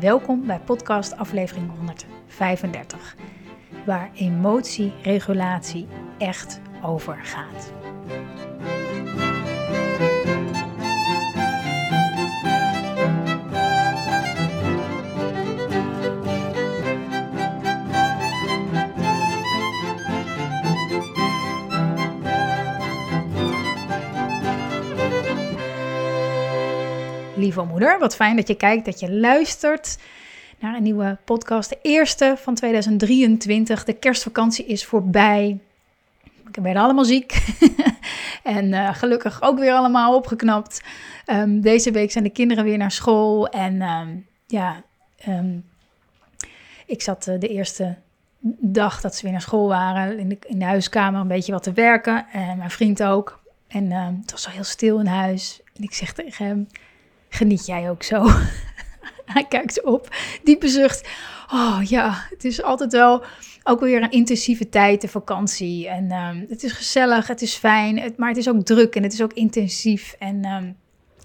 Welkom bij podcast aflevering 135, waar emotieregulatie echt over gaat. Lieve moeder, wat fijn dat je kijkt, dat je luistert naar een nieuwe podcast. De eerste van 2023. De kerstvakantie is voorbij. Ik ben allemaal ziek. en uh, gelukkig ook weer allemaal opgeknapt. Um, deze week zijn de kinderen weer naar school. En um, ja, um, ik zat uh, de eerste dag dat ze weer naar school waren in de, in de huiskamer een beetje wat te werken. En mijn vriend ook. En het was zo heel stil in huis. En ik zeg tegen hem, geniet jij ook zo? Hij kijkt op, diepe zucht. Oh ja, het is altijd wel ook weer een intensieve tijd, de vakantie. En um, het is gezellig, het is fijn, het, maar het is ook druk en het is ook intensief. En um,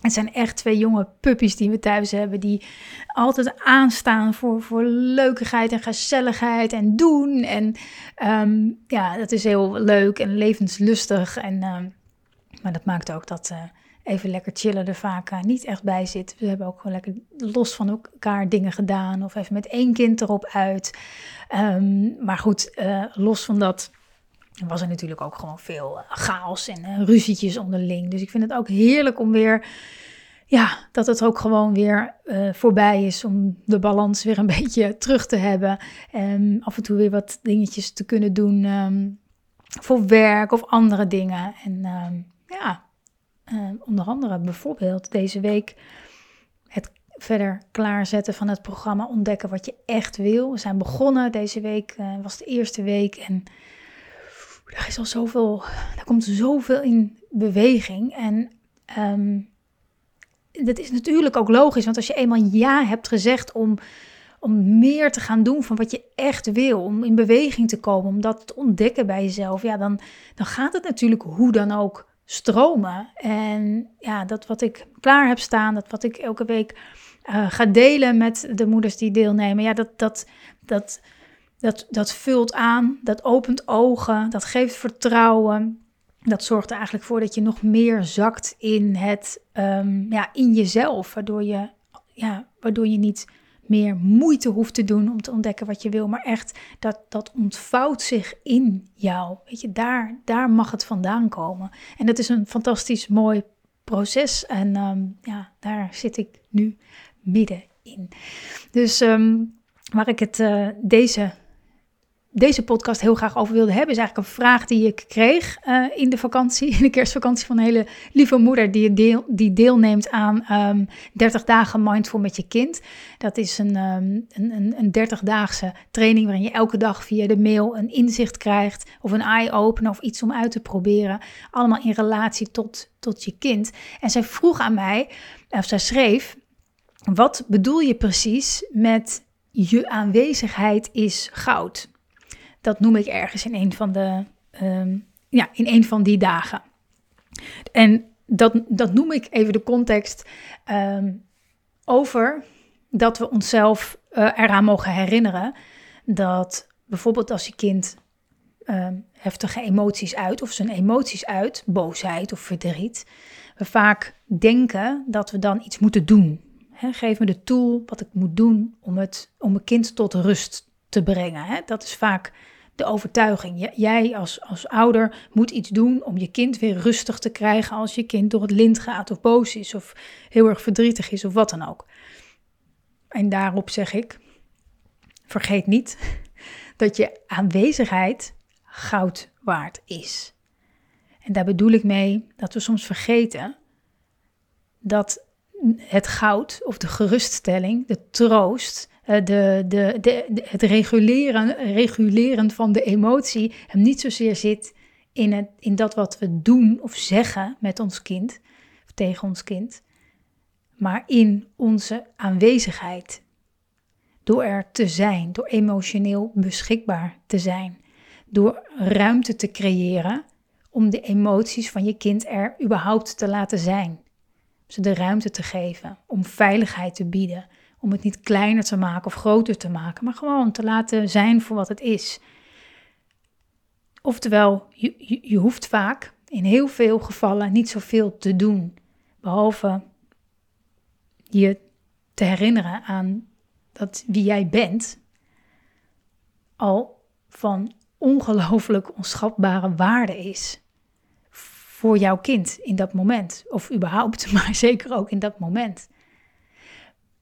het zijn echt twee jonge puppies die we thuis hebben, die altijd aanstaan voor, voor leukigheid en gezelligheid en doen. En um, ja, dat is heel leuk en levenslustig. En, maar dat maakt ook dat... Uh, even lekker chillen er vaak uh, niet echt bij zit. We hebben ook gewoon lekker los van elkaar dingen gedaan. Of even met één kind erop uit. Um, maar goed, uh, los van dat was er natuurlijk ook gewoon veel chaos en ruzietjes onderling. Dus ik vind het ook heerlijk om weer... Ja, dat het ook gewoon weer voorbij is om de balans weer een beetje terug te hebben. En af en toe weer wat dingetjes te kunnen doen um, voor werk of andere dingen. En ja, uh, onder andere bijvoorbeeld deze week het verder klaarzetten van het programma Ontdekken wat je echt wil. We zijn begonnen deze week, uh, was de eerste week en er is al zoveel, er komt zoveel in beweging. En um, dat is natuurlijk ook logisch, want als je eenmaal ja hebt gezegd om, om meer te gaan doen van wat je echt wil, om in beweging te komen, om dat te ontdekken bij jezelf, ja, dan, dan gaat het natuurlijk hoe dan ook stromen. En ja, dat wat ik klaar heb staan, dat wat ik elke week uh, ga delen met de moeders die deelnemen, ja, dat, dat, dat, dat, dat vult aan, dat opent ogen, dat geeft vertrouwen. Dat zorgt er eigenlijk voor dat je nog meer zakt in het, um, ja, in jezelf, waardoor je, ja, waardoor je niet meer moeite hoeft te doen om te ontdekken wat je wil, maar echt dat, dat ontvouwt zich in jou. Weet je, daar, daar mag het vandaan komen. En dat is een fantastisch mooi proces en um, ja, daar zit ik nu midden in. Dus um, waar ik het uh, deze deze podcast heel graag over wilde hebben, is eigenlijk een vraag die ik kreeg uh, in de vakantie, in de kerstvakantie van een hele lieve moeder die, deel, die deelneemt aan um, ehm, 30 dagen mindful met je kind. Dat is een, um, een, een 30-daagse training waarin je elke dag via de mail een inzicht krijgt of een eye-opener of iets om uit te proberen. Allemaal in relatie tot, tot je kind. En zij vroeg aan mij, of zij schreef, wat bedoel je precies met je aanwezigheid is goud? Dat noem ik ergens in een van, de, um, ja, in een van die dagen. En dat, dat noem ik even de context um, over dat we onszelf uh, eraan mogen herinneren dat bijvoorbeeld als je kind um, heftige emoties uit of zijn emoties uit, boosheid of verdriet, we vaak denken dat we dan iets moeten doen. Geef me de tool wat ik moet doen om, het, om mijn kind tot rust te brengen. Dat is vaak de overtuiging. Jij als, als ouder moet iets doen om je kind weer rustig te krijgen als je kind door het lint gaat of boos is of heel erg verdrietig is of wat dan ook. En daarop zeg ik, vergeet niet dat je aanwezigheid goud waard is. En daar bedoel ik mee dat we soms vergeten dat het goud of de geruststelling, de troost, de, de, de, het reguleren, reguleren van de emotie hem niet zozeer zit in, het, in dat wat we doen of zeggen met ons kind, of tegen ons kind, maar in onze aanwezigheid. Door er te zijn, door emotioneel beschikbaar te zijn, door ruimte te creëren om de emoties van je kind er überhaupt te laten zijn. Ze de ruimte te geven, om veiligheid te bieden, om het niet kleiner te maken of groter te maken, maar gewoon te laten zijn voor wat het is. Oftewel, je, je, hoeft vaak in heel veel gevallen niet zoveel te doen, behalve je te herinneren aan dat wie jij bent al van ongelooflijk onschatbare waarde is voor jouw kind in dat moment. Of überhaupt, maar zeker ook in dat moment.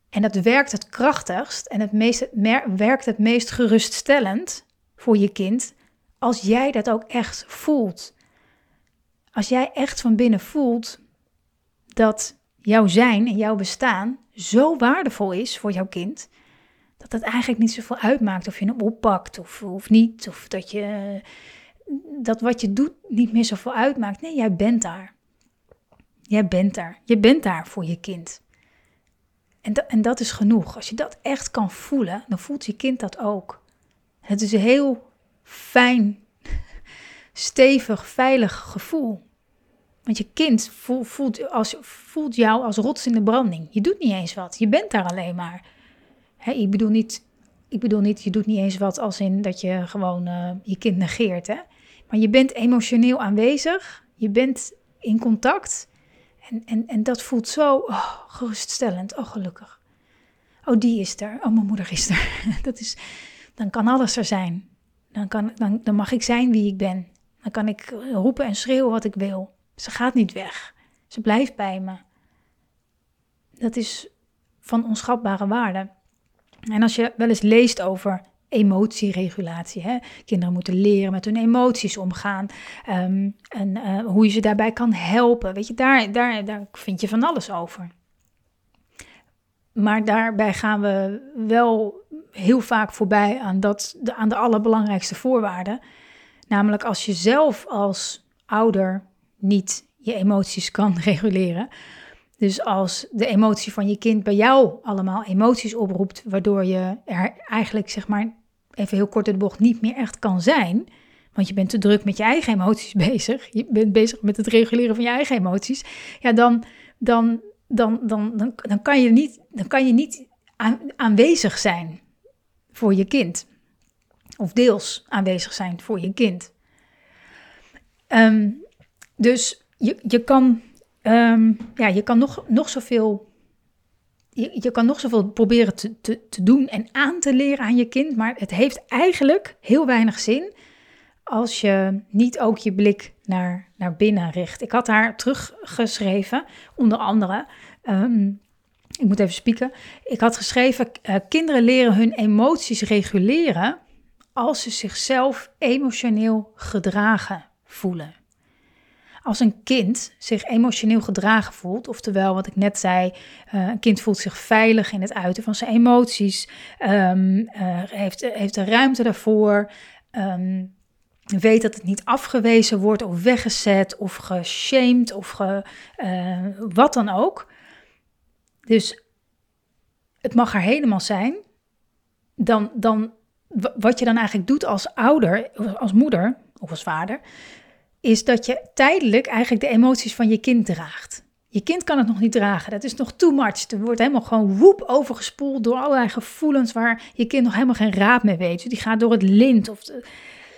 En dat werkt het krachtigst en het meest, werkt het meest geruststellend voor je kind als jij dat ook echt voelt. Als jij echt van binnen voelt dat jouw zijn en jouw bestaan zo waardevol is voor jouw kind, dat het eigenlijk niet zoveel uitmaakt of je hem oppakt of, of niet, of dat, je, dat wat je doet niet meer zoveel uitmaakt. Nee, jij bent daar. Jij bent daar. Je bent daar voor je kind. En, dat, en dat is genoeg. Als je dat echt kan voelen, dan voelt je kind dat ook. Het is een heel fijn, stevig, veilig gevoel. Want je kind voelt, als, voelt jou als rots in de branding. Je doet niet eens wat. Je bent daar alleen maar. ik, bedoel niet, ik bedoel niet, je doet niet eens wat als in dat je gewoon uh, je kind negeert. Hè? Maar je bent emotioneel aanwezig. Je bent in contact. En, en, en dat voelt zo oh, geruststellend. Oh, gelukkig. Oh, die is er. Oh, mijn moeder is er. dat is, dan kan alles er zijn. Dan, kan, dan, dan mag ik zijn wie ik ben. Dan kan ik roepen en schreeuwen wat ik wil. Ze gaat niet weg. Ze blijft bij me. Dat is van onschatbare waarde. En als je wel eens leest over emotieregulatie, hè? kinderen moeten leren met hun emoties omgaan um, en uh, hoe je ze daarbij kan helpen, weet je, daar, daar, daar vind je van alles over. Maar daarbij gaan we wel heel vaak voorbij aan, dat, de, aan de allerbelangrijkste voorwaarden. Namelijk als je zelf als ouder niet je emoties kan reguleren. Dus als de emotie van je kind bij jou allemaal emoties oproept, waardoor je er eigenlijk, zeg maar, even heel kort de bocht, niet meer echt kan zijn. Want je bent te druk met je eigen emoties bezig. Je bent bezig met het reguleren van je eigen emoties. Ja, dan, dan, dan, dan, dan, dan kan je niet, dan kan je niet aanwezig zijn voor je kind. Of deels aanwezig zijn voor je kind. Um, dus je, je, kan, um, ja, je kan nog, nog zoveel. Je, je kan nog zoveel proberen te, te, te doen en aan te leren aan je kind. Maar het heeft eigenlijk heel weinig zin als je niet ook je blik naar, naar binnen richt. Ik had haar teruggeschreven, onder andere. Um, ik moet even spieken. Ik had geschreven: uh, kinderen leren hun emoties reguleren als ze zichzelf emotioneel gedragen voelen als een kind zich emotioneel gedragen voelt, oftewel wat ik net zei, uh, een kind voelt zich veilig in het uiten van zijn emoties, um, uh, heeft, heeft de ruimte daarvoor, um, weet dat het niet afgewezen wordt of weggezet of geshamed of ge, uh, wat dan ook. Dus het mag er helemaal zijn. Dan, dan, wat je dan eigenlijk doet als ouder, als moeder of als vader, is dat je tijdelijk eigenlijk de emoties van je kind draagt. Je kind kan het nog niet dragen. Dat is nog too much. Er wordt helemaal gewoon woep overgespoeld door allerlei gevoelens waar je kind nog helemaal geen raad mee weet. Dus die gaat door het lint of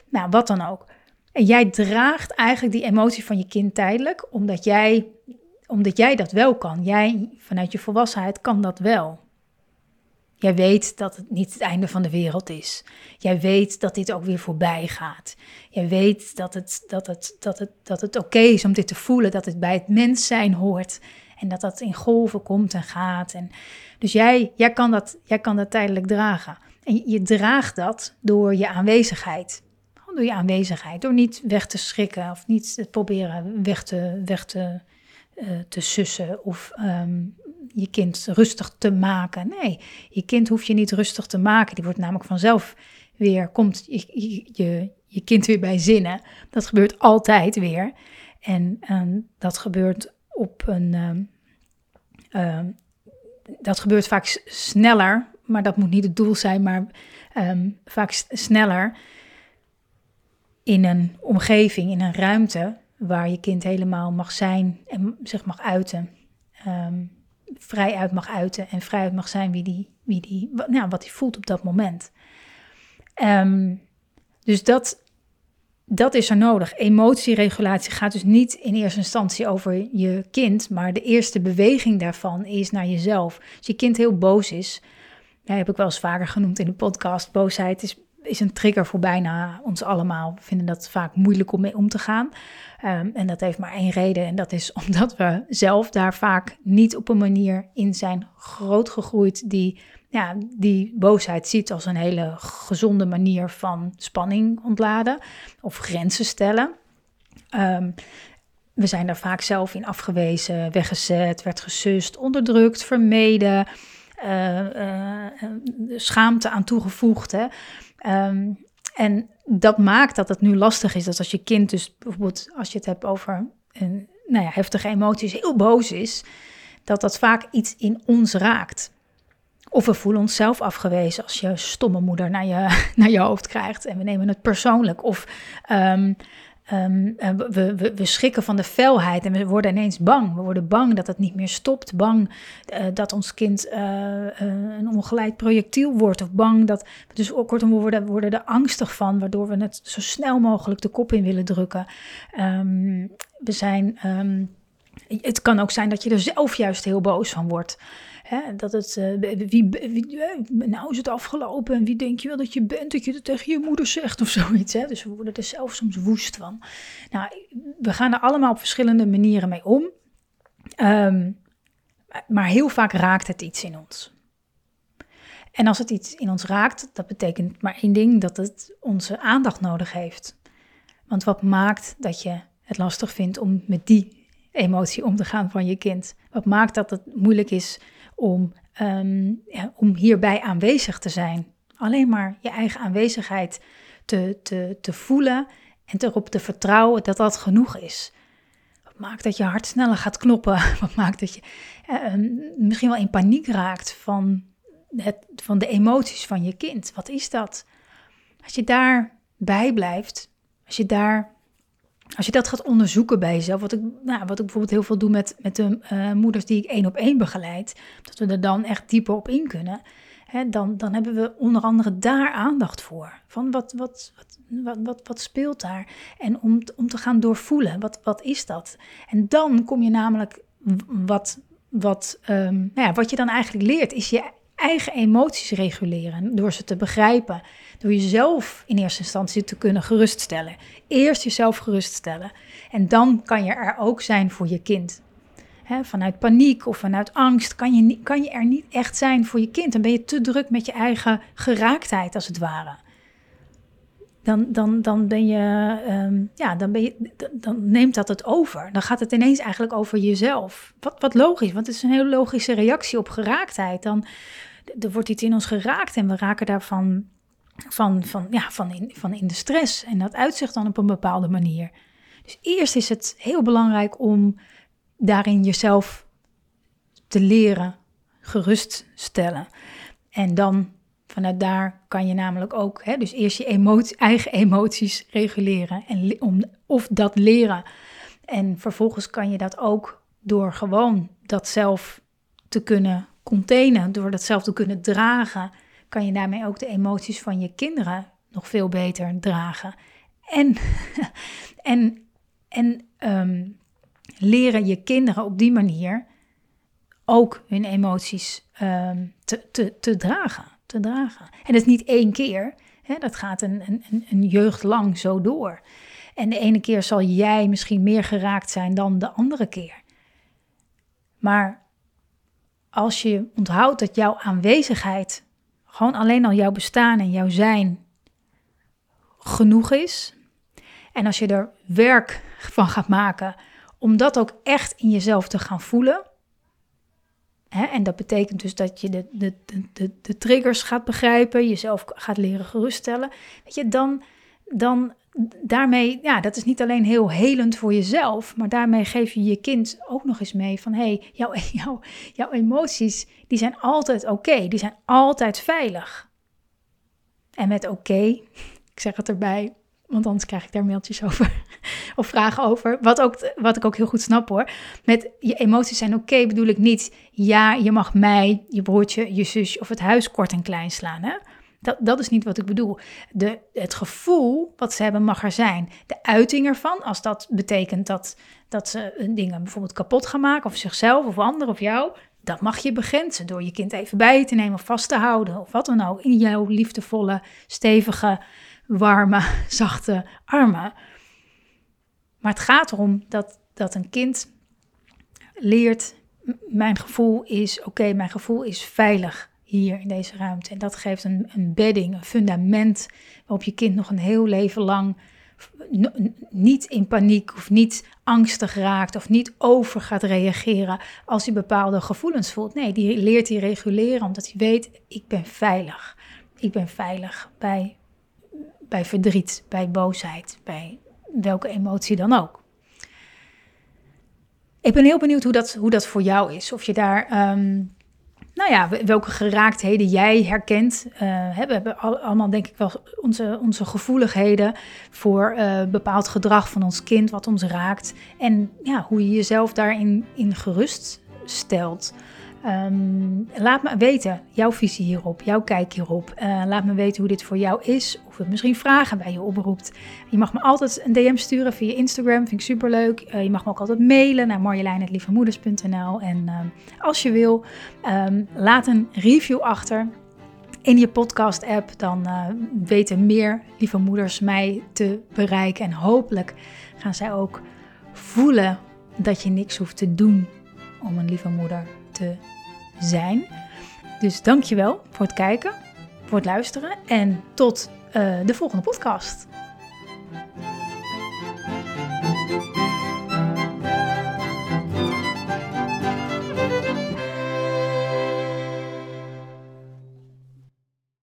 nou, wat dan ook. En jij draagt eigenlijk die emotie van je kind tijdelijk, omdat jij, omdat jij dat wel kan. Jij vanuit je volwassenheid kan dat wel. Jij weet dat het niet het einde van de wereld is. Jij weet dat dit ook weer voorbij gaat. Jij weet dat het, dat het, dat het, dat het oké is om dit te voelen, dat het bij het mens zijn hoort. En dat dat in golven komt en gaat. En dus jij, jij, kan dat, jij kan dat tijdelijk dragen. En je draagt dat door je aanwezigheid. Door je aanwezigheid. Door niet weg te schrikken of niet te proberen weg te, weg te, uh, te sussen of um, je kind rustig te maken. Nee, je kind hoef je niet rustig te maken. Die wordt namelijk vanzelf weer, komt je, je, je kind weer bij zinnen. Dat gebeurt altijd weer. En ehm, dat gebeurt op een. Ehm, ehm, dat gebeurt vaak sneller, maar dat moet niet het doel zijn, maar vaak sneller in een omgeving, in een ruimte waar je kind helemaal mag zijn en zich mag uiten. Um, vrij uit mag uiten en vrij uit mag zijn wie die, wie die, nou, wat hij voelt op dat moment. Um, dus dat, dat is er nodig. Emotieregulatie gaat dus niet in eerste instantie over je kind, maar de eerste beweging daarvan is naar jezelf. Als je kind heel boos is, heb ik wel eens vaker genoemd in de podcast, boosheid is is een trigger voor bijna ons allemaal. We vinden dat vaak moeilijk om mee om te gaan. Ehm, en dat heeft maar één reden. En dat is omdat we zelf daar vaak niet op een manier in zijn grootgegroeid die, ja, die boosheid ziet als een hele gezonde manier van spanning ontladen of grenzen stellen. Ehm, we zijn daar vaak zelf in afgewezen, weggezet, werd gesust, onderdrukt, vermeden, uh, uh, schaamte aan toegevoegd. Hè. Ehm, en dat maakt dat het nu lastig is. Dat als je kind dus bijvoorbeeld, als je het hebt over een nou ja, heftige emoties, heel boos is, dat dat vaak iets in ons raakt. Of we voelen onszelf afgewezen als je stomme moeder naar je, naar je hoofd krijgt en we nemen het persoonlijk. Of um, Um, we, we, schrikken van de felheid en we worden ineens bang. We worden bang dat het niet meer stopt. Bang uh, dat ons kind uh, uh, een ongeleid projectiel wordt. Of bang dat. Dus kortom, we worden, worden er angstig van, waardoor we het zo snel mogelijk de kop in willen drukken. Um, we zijn. Um, het kan ook zijn dat je er zelf juist heel boos van wordt. Hè, dat het, uh, wie, eh, nou is het afgelopen en wie denk je wel dat je bent, dat je het tegen je moeder zegt of zoiets. Hè? Dus we worden er zelf soms woest van. Nou, we gaan er allemaal op verschillende manieren mee om. Um, maar heel vaak raakt het iets in ons. En als het iets in ons raakt, dat betekent maar één ding, dat het onze aandacht nodig heeft. Want wat maakt dat je het lastig vindt om met die emotie om te gaan van je kind? Wat maakt dat het moeilijk is om, ja, om hierbij aanwezig te zijn. Alleen maar je eigen aanwezigheid te, te, te voelen en erop te vertrouwen dat dat genoeg is. Wat maakt dat je hart sneller gaat kloppen? Wat maakt dat je uh, misschien wel in paniek raakt van, het, van de emoties van je kind? Wat is dat? Als je daarbij blijft, als je daar als je dat gaat onderzoeken bij jezelf, wat ik, nou, wat ik bijvoorbeeld heel veel doe met, met de uh, moeders die ik één op één begeleid, dat we er dan echt dieper op in kunnen, hè, dan, dan hebben we onder andere daar aandacht voor. Van wat, wat, wat, wat, wat, wat speelt daar? En om, om te gaan doorvoelen, wat, wat is dat? En dan kom je namelijk wat, wat, um, nou ja, wat je dan eigenlijk leert, is je eigen emoties reguleren. Door ze te begrijpen. Door jezelf in eerste instantie te kunnen geruststellen. Eerst jezelf geruststellen. En dan kan je er ook zijn voor je kind. vanuit paniek of vanuit angst kan je, kan je er niet echt zijn voor je kind. Dan ben je te druk met je eigen geraaktheid, als het ware. Dan, dan, dan ben je, um, ja, dan, ben je, dan neemt dat het over. Dan gaat het ineens eigenlijk over jezelf. Wat, wat logisch, want het is een hele logische reactie op geraaktheid. Dan, er wordt iets in ons geraakt en we raken daarvan van, van, ja, van, in, van in de stress. En dat uitzicht dan op een bepaalde manier. Dus eerst is het heel belangrijk om daarin jezelf te leren geruststellen. En dan vanuit daar kan je namelijk ook, hè, dus eerst je emotie, eigen emoties reguleren en om, of dat leren. En vervolgens kan je dat ook door gewoon dat zelf te kunnen containen, door dat zelf te kunnen dragen, kan je daarmee ook de emoties van je kinderen nog veel beter dragen. En, en, en um, leren je kinderen op die manier ook hun emoties um, te, te, te, dragen, te dragen. En dat is niet één keer, hè, dat gaat een, een, een jeugd lang zo door. En de ene keer zal jij misschien meer geraakt zijn dan de andere keer. Maar als je onthoudt dat jouw aanwezigheid, gewoon alleen al jouw bestaan en jouw zijn, genoeg is. En als je er werk van gaat maken om dat ook echt in jezelf te gaan voelen, Hè? En dat betekent dus dat je de, de, de, de, triggers gaat begrijpen, jezelf gaat leren geruststellen. Weet je, dan, dan daarmee, ja, dat is niet alleen heel helend voor jezelf, maar daarmee geef je je kind ook nog eens mee van, hé, hey, jouw, jouw, jouw emoties, die zijn altijd oké, die zijn altijd veilig. En met oké, ik zeg het erbij, want anders krijg ik daar mailtjes over of vragen over. Wat, ook, wat ik ook heel goed snap hoor. Met je emoties zijn oké bedoel ik niet, ja, je mag mij, je broertje, je zusje of het huis kort en klein slaan. Hè? Dat, dat is niet wat ik bedoel. De, het gevoel wat ze hebben mag er zijn. De uiting ervan, als dat betekent dat, dat ze dingen bijvoorbeeld kapot gaan maken, of zichzelf of anderen of jou, dat mag je begrenzen door je kind even bij te nemen of vast te houden of wat dan ook. In jouw liefdevolle, stevige, warme, zachte armen. Maar het gaat erom dat, dat een kind leert, mijn gevoel is oké, mijn gevoel is veilig hier in deze ruimte. En dat geeft een, een bedding, een fundament waarop je kind nog een heel leven lang niet in paniek of niet angstig raakt of niet over gaat reageren als hij bepaalde gevoelens voelt. Nee, die leert hij reguleren omdat hij weet, ik ben veilig. Ik ben veilig bij, bij verdriet, bij boosheid, bij welke emotie dan ook. Ik ben heel benieuwd hoe dat, hoe dat voor jou is. Of je daar ehm, nou ja, welke geraaktheden jij herkent. Uh, we hebben allemaal denk ik wel onze, onze gevoeligheden voor uh, bepaald gedrag van ons kind, wat ons raakt. En ja, hoe je jezelf daarin in gerust stelt. Um, laat me weten jouw visie hierop, jouw kijk hierop. Uh, laat me weten hoe dit voor jou is. Of het misschien vragen bij je oproept. Je mag me altijd een DM sturen via Instagram, vind ik superleuk. Uh, je mag me ook altijd mailen naar marjolein.lievemoeders.nl. En uh, als je wil, um, laat een review achter in je podcast-app. Dan weten meer lieve moeders mij te bereiken. En hopelijk gaan zij ook voelen dat je niks hoeft te doen om een lieve moeder zijn. Dus dankjewel voor het kijken, voor het luisteren en tot uh, de volgende podcast.